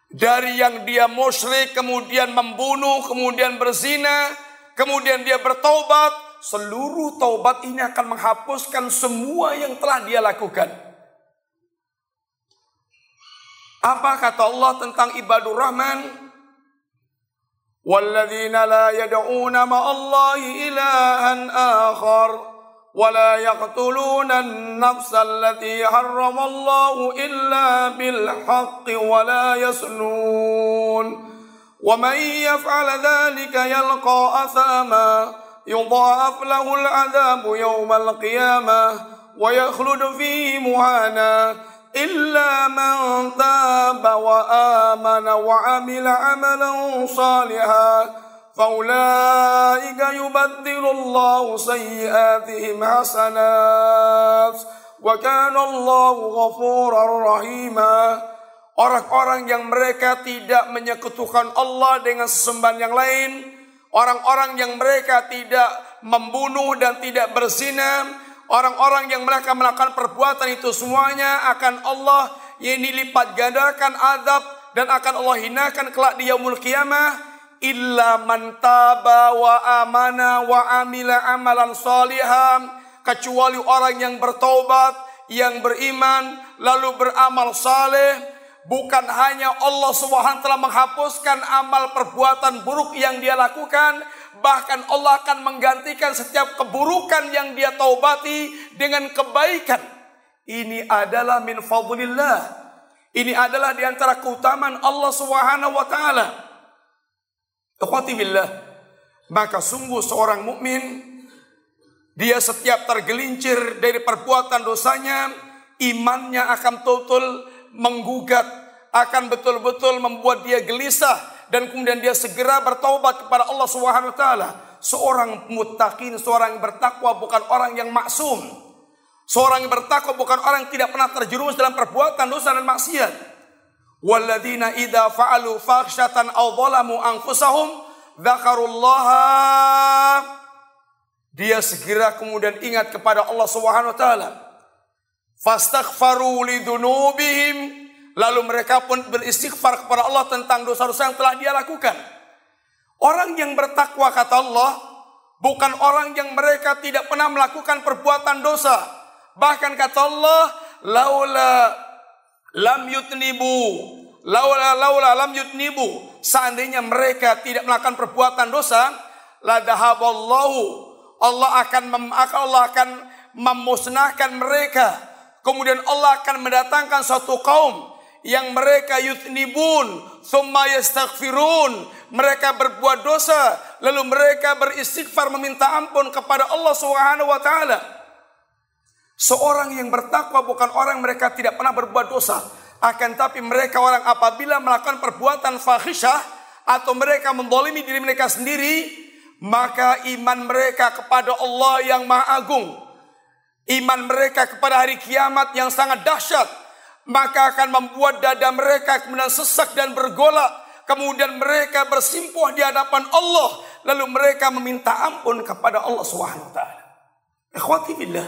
dari yang dia musyrik, kemudian membunuh, kemudian berzina, kemudian dia bertaubat, seluruh taubat ini akan menghapuskan semua yang telah dia lakukan. Apa kata Allah tentang ibadur rahman? والذين لا يدعون مع الله إلها آخر ولا يقتلون النفس التي حرم الله إلا بالحق ولا يسنون ومن يفعل ذلك يلقى أثاما يضاعف له العذاب يوم القيامة ويخلد فيه مهانا إلا من تاب وآمن وعمل عملا صالحا فأولئك يبدل الله سيئاتهم حسنات وكان الله غفورا رحيما Orang-orang yang mereka tidak menyekutukan Allah dengan sesembahan yang lain Orang-orang yang mereka tidak membunuh dan tidak berzina Orang-orang yang mereka melakukan perbuatan itu semuanya akan Allah yang lipat gandakan adab dan akan Allah hinakan kelak di yaumul qiyamah illa man taba wa amana wa amila amalan saliham kecuali orang yang bertobat yang beriman lalu beramal saleh. Bukan hanya Allah Subhanahu telah menghapuskan amal perbuatan buruk yang dia lakukan bahkan Allah akan menggantikan setiap keburukan yang dia taubati dengan kebaikan. Ini adalah min fadlillah. Ini adalah di antara keutamaan Allah Subhanahu wa taala. Billah, maka sungguh seorang mukmin dia setiap tergelincir dari perbuatan dosanya, imannya akan total menggugat, akan betul-betul membuat dia gelisah dan kemudian dia segera bertaubat kepada Allah Subhanahu wa taala. Seorang muttaqin, seorang yang bertakwa bukan orang yang maksum. Seorang yang bertakwa bukan orang yang tidak pernah terjerumus dalam perbuatan dosa dan maksiat. Walladzina idza fa'alu fakhsyatan aw zalamu anfusahum dzakarullaha dia segera kemudian ingat kepada Allah Subhanahu wa taala. Fastaghfaru lidzunubihim lalu mereka pun beristighfar kepada Allah tentang dosa-dosa yang telah dia lakukan. Orang yang bertakwa kata Allah bukan orang yang mereka tidak pernah melakukan perbuatan dosa. Bahkan kata Allah, laula lam yutnibu laula laula lam yutnibu seandainya mereka tidak melakukan perbuatan dosa la dahaballahu Allah akan mem, Allah akan memusnahkan mereka kemudian Allah akan mendatangkan suatu kaum yang mereka yutnibun thumma yastaghfirun. Mereka berbuat dosa lalu mereka beristighfar meminta ampun kepada Allah Subhanahu wa taala. Seorang yang bertakwa bukan orang mereka tidak pernah berbuat dosa. Akan tapi mereka orang apabila melakukan perbuatan fahisyah atau mereka mendolimi diri mereka sendiri, maka iman mereka kepada Allah yang maha agung, iman mereka kepada hari kiamat yang sangat dahsyat, maka akan membuat dada mereka kemudian sesak dan bergolak. Kemudian mereka bersimpuh di hadapan Allah. Lalu mereka meminta ampun kepada Allah taala. Ikhwati billah.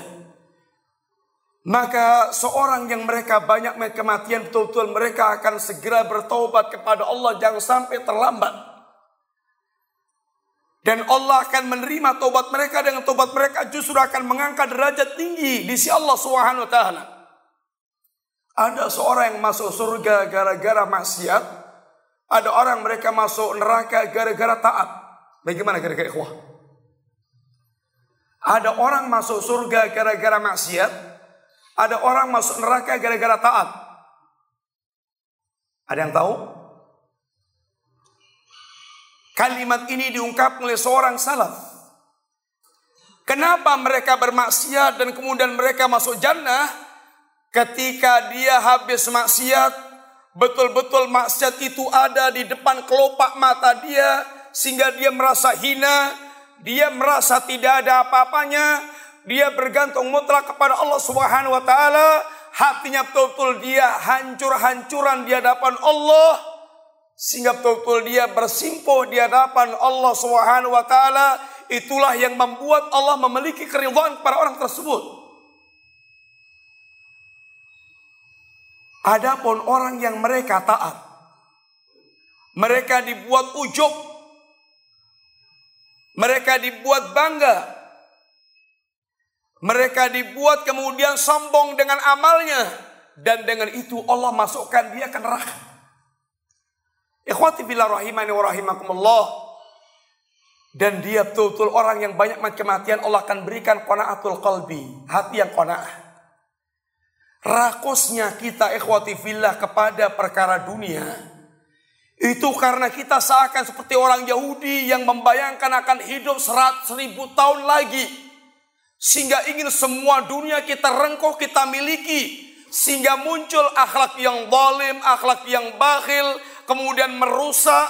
Maka seorang yang mereka banyak kematian betul-betul mereka akan segera bertobat kepada Allah jangan sampai terlambat. Dan Allah akan menerima tobat mereka dengan tobat mereka justru akan mengangkat derajat tinggi di sisi Allah Subhanahu wa taala. Ada seorang yang masuk surga gara-gara maksiat, ada orang mereka masuk neraka gara-gara taat. Bagaimana gara-gara ikhwah? Ada orang masuk surga gara-gara maksiat, ada orang masuk neraka gara-gara taat. Ada yang tahu? Kalimat ini diungkap oleh seorang salaf. Kenapa mereka bermaksiat dan kemudian mereka masuk jannah? Ketika dia habis maksiat, betul-betul maksiat itu ada di depan kelopak mata dia, sehingga dia merasa hina, dia merasa tidak ada apa-apanya, dia bergantung mutlak kepada Allah Subhanahu wa taala, hatinya betul-betul dia hancur-hancuran di hadapan Allah sehingga betul-betul dia bersimpuh di hadapan Allah Subhanahu wa taala, itulah yang membuat Allah memiliki keridhaan para orang tersebut. Adapun orang yang mereka taat, Mereka dibuat ujub. Mereka dibuat bangga. Mereka dibuat kemudian sombong dengan amalnya. Dan dengan itu Allah masukkan dia ke neraka. Ikhwati bila rahimani wa rahimakumullah. Dan dia betul-betul orang yang banyak kematian Allah akan berikan kona'atul qalbi. Hati yang kona'ah. Rakusnya kita ikhwati fillah kepada perkara dunia. Itu karena kita seakan seperti orang Yahudi yang membayangkan akan hidup seratus ribu tahun lagi. Sehingga ingin semua dunia kita rengkuh, kita miliki. Sehingga muncul akhlak yang zalim, akhlak yang bakhil, kemudian merusak.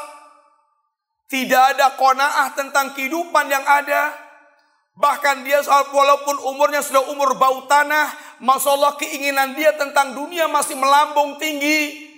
Tidak ada kona'ah tentang kehidupan yang ada. Bahkan dia walaupun umurnya sudah umur bau tanah, Masya Allah keinginan dia tentang dunia masih melambung tinggi.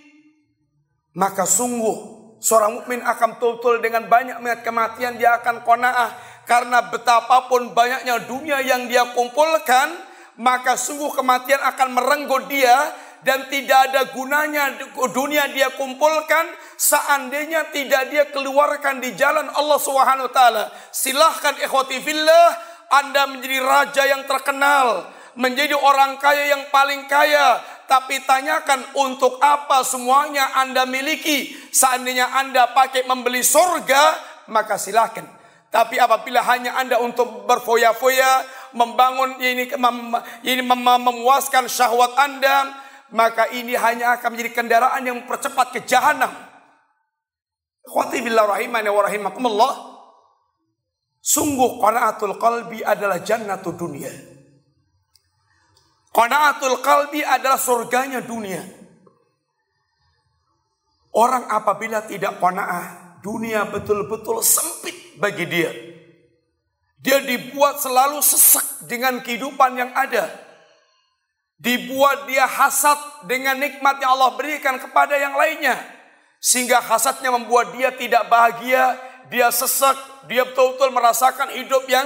Maka sungguh seorang mukmin akan betul-betul dengan banyak melihat kematian dia akan kona'ah. Karena betapapun banyaknya dunia yang dia kumpulkan, maka sungguh kematian akan merenggut dia dan tidak ada gunanya dunia dia kumpulkan seandainya tidak dia keluarkan di jalan Allah Subhanahu wa. Silahkan ikhwati fillah Anda menjadi raja yang terkenal, menjadi orang kaya yang paling kaya, tapi tanyakan untuk apa semuanya Anda miliki. Seandainya Anda pakai membeli surga, maka silahkan. Tapi apabila hanya Anda untuk berfoya-foya, membangun ini, mem, ini mem, memuaskan syahwat Anda, maka ini hanya akan menjadi kendaraan yang mempercepat ke jahanam. Khawati billah rahimani wa rahimakumullah. Sungguh qanaatul qalbi adalah jannatul dunia. Qanaatul qalbi adalah surganya dunia. Orang apabila tidak qanaah, dunia betul-betul sempit bagi dia. Dia dibuat selalu sesak dengan kehidupan yang ada. Dibuat dia hasad dengan nikmat yang Allah berikan kepada yang lainnya. Sehingga hasadnya membuat dia tidak bahagia, dia sesak, dia betul-betul merasakan hidup yang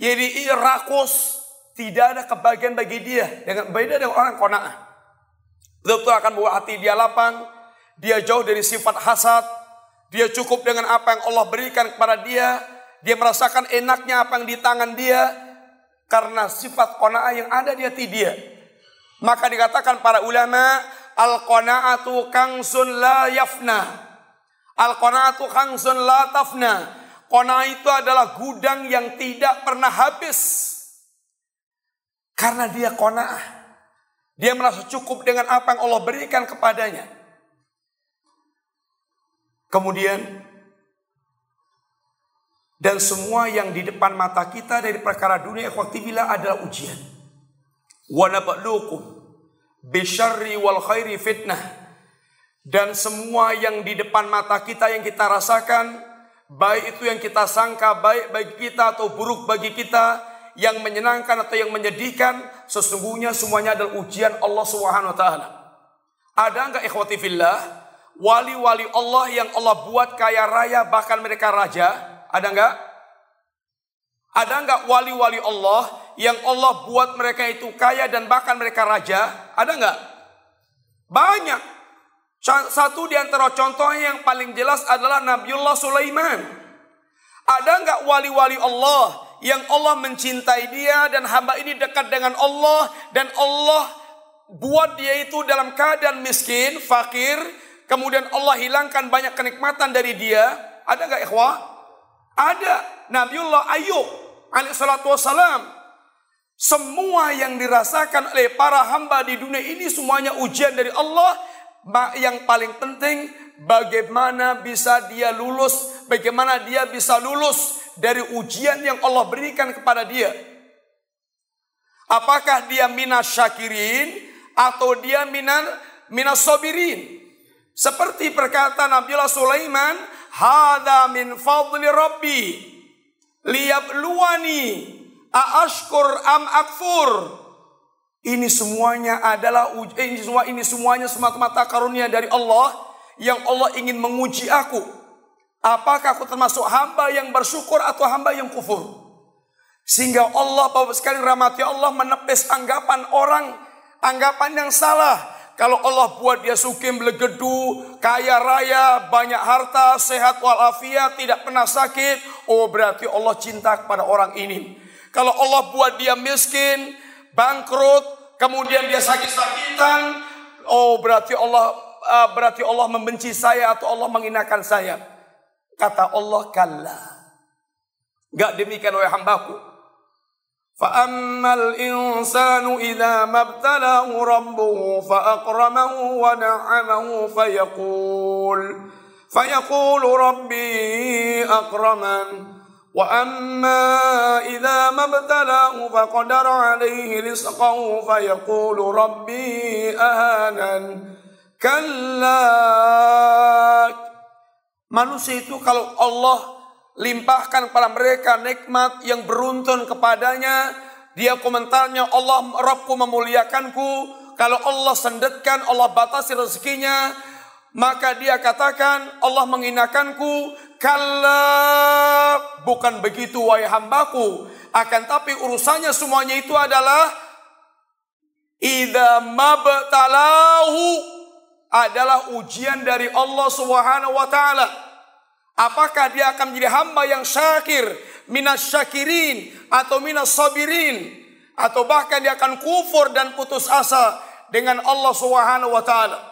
jadi rakus, tidak ada kebahagiaan bagi dia dengan beda dengan orang kona'ah. Betul-betul akan membuat hati dia lapang, dia jauh dari sifat hasad, dia cukup dengan apa yang Allah berikan kepada dia. Dia merasakan enaknya apa yang di tangan dia. Karena sifat kona'ah yang ada di hati dia. Maka dikatakan para ulama. Al-qana'atu kangsun la yafna. Al-qana'atu kangsun la tafna. Kona'ah itu adalah gudang yang tidak pernah habis. Karena dia kona'ah. Dia merasa cukup dengan apa yang Allah berikan kepadanya. Kemudian dan semua yang di depan mata kita dari perkara dunia ikhwatibillah adalah ujian. Wa bisyarri wal khairi fitnah. Dan semua yang di depan mata kita yang kita rasakan, baik itu yang kita sangka baik bagi kita atau buruk bagi kita, yang menyenangkan atau yang menyedihkan, sesungguhnya semuanya adalah ujian Allah taala. Ada enggak ikhwati fillah wali-wali Allah yang Allah buat kaya raya bahkan mereka raja? Ada enggak? Ada enggak wali-wali Allah yang Allah buat mereka itu kaya dan bahkan mereka raja? Ada enggak? Banyak. Satu di antara contohnya yang paling jelas adalah Nabiullah Sulaiman. Ada enggak wali-wali Allah yang Allah mencintai dia dan hamba ini dekat dengan Allah dan Allah buat dia itu dalam keadaan miskin, fakir, kemudian Allah hilangkan banyak kenikmatan dari dia, ada nggak ikhwah? Ada. Nabiullah Ayub alaihissalatu wassalam. Semua yang dirasakan oleh para hamba di dunia ini semuanya ujian dari Allah. Yang paling penting bagaimana bisa dia lulus, bagaimana dia bisa lulus dari ujian yang Allah berikan kepada dia. Apakah dia minas syakirin atau dia minas minas sobirin? Seperti perkataan Nabiullah Sulaiman, "Hada min fadli Rabbi liyabluwani aashkur am akfur." Ini semuanya adalah ini semua ini semuanya semata-mata karunia dari Allah yang Allah ingin menguji aku. Apakah aku termasuk hamba yang bersyukur atau hamba yang kufur? Sehingga Allah Bapak sekali rahmati Allah menepis anggapan orang anggapan yang salah Kalau Allah buat dia sukim belegedu, kaya raya, banyak harta, sehat walafiat, tidak pernah sakit, oh berarti Allah cinta kepada orang ini. Kalau Allah buat dia miskin, bangkrut, kemudian dia sakit-sakitan, oh berarti Allah ah, berarti Allah membenci saya atau Allah menghinakan saya. Kata Allah kalla. Enggak demikian wahai hambaku. Fa ammal insanu idza mabtalahu rabbuhu fa akramahu wa na'amahu fa yaqul fa yaqulu rabbi akraman وأما إذا ما ابتلاه فقدر عليه رزقه فيقول ربي أهانن كلا Manusia itu kalau Allah limpahkan kepada mereka nikmat yang beruntun kepadanya. Dia komentarnya Allah Rabbku memuliakanku. Kalau Allah sendetkan, Allah batasi rezekinya, maka dia katakan Allah menghinakanku. Kala bukan begitu wahai hambaku. Akan tapi urusannya semuanya itu adalah Ida mabtalahu adalah ujian dari Allah Subhanahu wa taala. Apakah dia akan menjadi hamba yang syakir, minas syakirin atau minas sabirin atau bahkan dia akan kufur dan putus asa dengan Allah Subhanahu wa taala.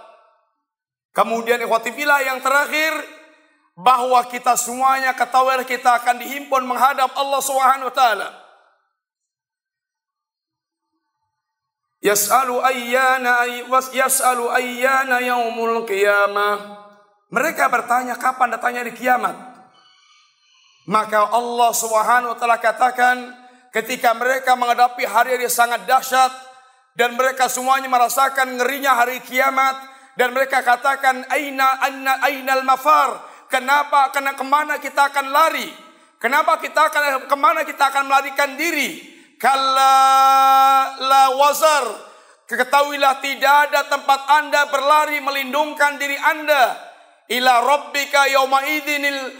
Kemudian ikhwati yang terakhir bahwa kita semuanya ketahui kita akan dihimpun menghadap Allah Subhanahu wa taala. Yas'alu ayyana yas'alu ayyana yaumul qiyamah mereka bertanya kapan datangnya di kiamat. Maka Allah Subhanahu wa taala katakan ketika mereka menghadapi hari yang sangat dahsyat dan mereka semuanya merasakan ngerinya hari kiamat dan mereka katakan aina anna ainal mafar? Kenapa karena ke mana kita akan lari? Kenapa kita akan ke mana kita akan melarikan diri? Kalla la wazar. Ketahuilah tidak ada tempat anda berlari melindungkan diri anda. Ila rabbika yauma idinil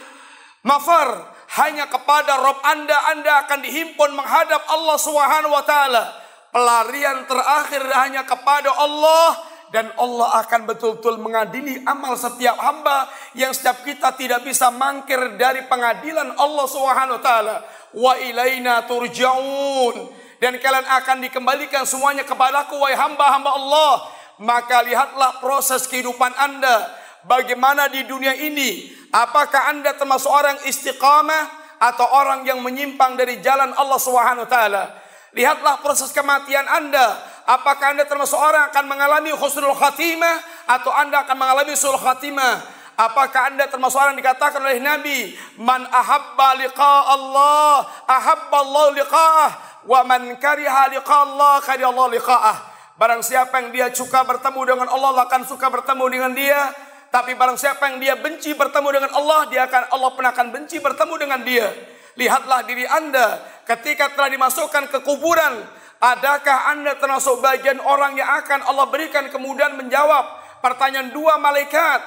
mafar. Hanya kepada Rob Anda Anda akan dihimpun menghadap Allah Subhanahu wa taala. Pelarian terakhir hanya kepada Allah dan Allah akan betul-betul mengadili amal setiap hamba yang setiap kita tidak bisa mangkir dari pengadilan Allah Subhanahu wa taala. Wa ilaina turja'un dan kalian akan dikembalikan semuanya kepadaku wahai hamba-hamba Allah. Maka lihatlah proses kehidupan Anda bagaimana di dunia ini. Apakah Anda termasuk orang istiqamah atau orang yang menyimpang dari jalan Allah Subhanahu wa taala? Lihatlah proses kematian Anda. Apakah Anda termasuk orang akan mengalami husnul khatimah atau Anda akan mengalami sul khatimah? Apakah Anda termasuk orang yang dikatakan oleh Nabi, "Man ahabba liqa Allah, ahabba Allah liqa'ah, wa man kariha liqa Allah, kariha Allah liqa'ah." Barang siapa yang dia suka bertemu dengan Allah, akan suka bertemu dengan dia. Tapi barang siapa yang dia benci bertemu dengan Allah, dia akan Allah pun akan benci bertemu dengan dia. Lihatlah diri Anda ketika telah dimasukkan ke kuburan, adakah Anda termasuk bagian orang yang akan Allah berikan kemudian menjawab? Pertanyaan dua malaikat,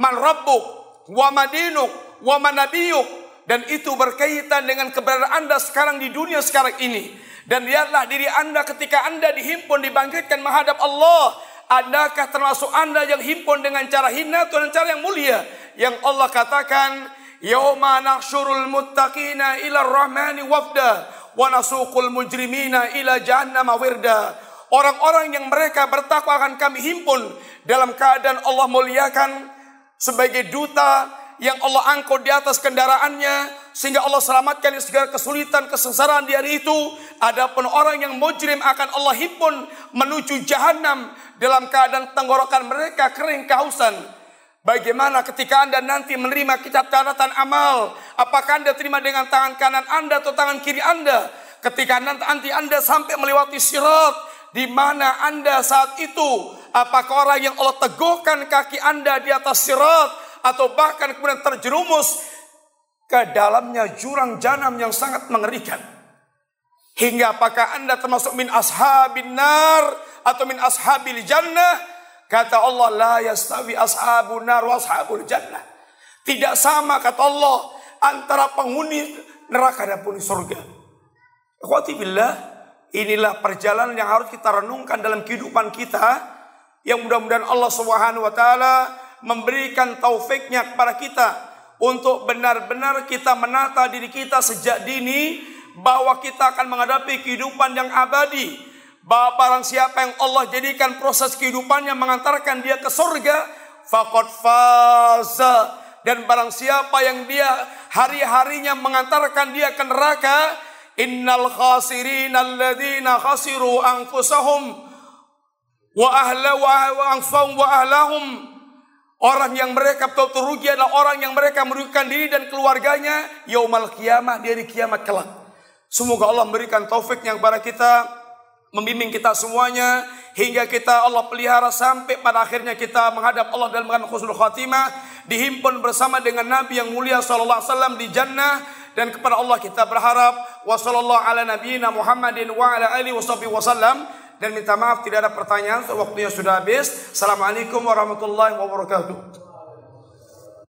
man rabbuk, wa madinuk, wa manabiyuk dan itu berkaitan dengan keberadaan Anda sekarang di dunia sekarang ini. Dan lihatlah diri Anda ketika Anda dihimpun dibangkitkan menghadap Allah. Adakah termasuk anda yang himpun dengan cara hina atau dengan cara yang mulia? Yang Allah katakan, Yawma nahsyurul muttaqina ila rahmani wafda wa nasuqul mujrimina ila jahannam wirda. Orang-orang yang mereka bertakwa akan kami himpun dalam keadaan Allah muliakan sebagai duta yang Allah angkut di atas kendaraannya sehingga Allah selamatkan dari segala kesulitan kesengsaraan di hari itu. Adapun orang yang mujrim akan Allah himpun menuju jahanam dalam keadaan tenggorokan mereka kering kehausan. Bagaimana ketika Anda nanti menerima kitab catatan amal? Apakah Anda terima dengan tangan kanan Anda atau tangan kiri Anda? Ketika nanti Anda sampai melewati sirat, di mana Anda saat itu? Apakah orang yang Allah teguhkan kaki Anda di atas sirat? Atau bahkan kemudian terjerumus ke dalamnya jurang janam yang sangat mengerikan. Hingga apakah anda termasuk min ashabin nar atau min ashabil jannah? Kata Allah la yastawi ashabun nar wa ashabul jannah. Tidak sama kata Allah antara penghuni neraka dan penghuni surga. Ikhwati billah, inilah perjalanan yang harus kita renungkan dalam kehidupan kita yang mudah-mudahan Allah Subhanahu wa taala memberikan taufiknya kepada kita untuk benar-benar kita menata diri kita sejak dini bahwa kita akan menghadapi kehidupan yang abadi. Bahwa barang siapa yang Allah jadikan proses kehidupannya mengantarkan dia ke surga, faqad faza. Dan barang siapa yang dia hari-harinya mengantarkan dia ke neraka, innal khasirin alladzina khasiru anfusahum wa ahla wa anfahum wa ahlahum Orang yang mereka betul rugi adalah orang yang mereka merugikan diri dan keluarganya yaumal kiamah di hari kiamat kelak. Semoga Allah memberikan taufik yang kepada kita, membimbing kita semuanya hingga kita Allah pelihara sampai pada akhirnya kita menghadap Allah dalam keadaan khusnul khatimah, dihimpun bersama dengan Nabi yang mulia sallallahu alaihi wasallam di jannah dan kepada Allah kita berharap wa sallallahu ala nabiyyina Muhammadin wa ala alihi wasallam dan minta maaf tidak ada pertanyaan waktunya sudah habis. Assalamualaikum warahmatullahi wabarakatuh.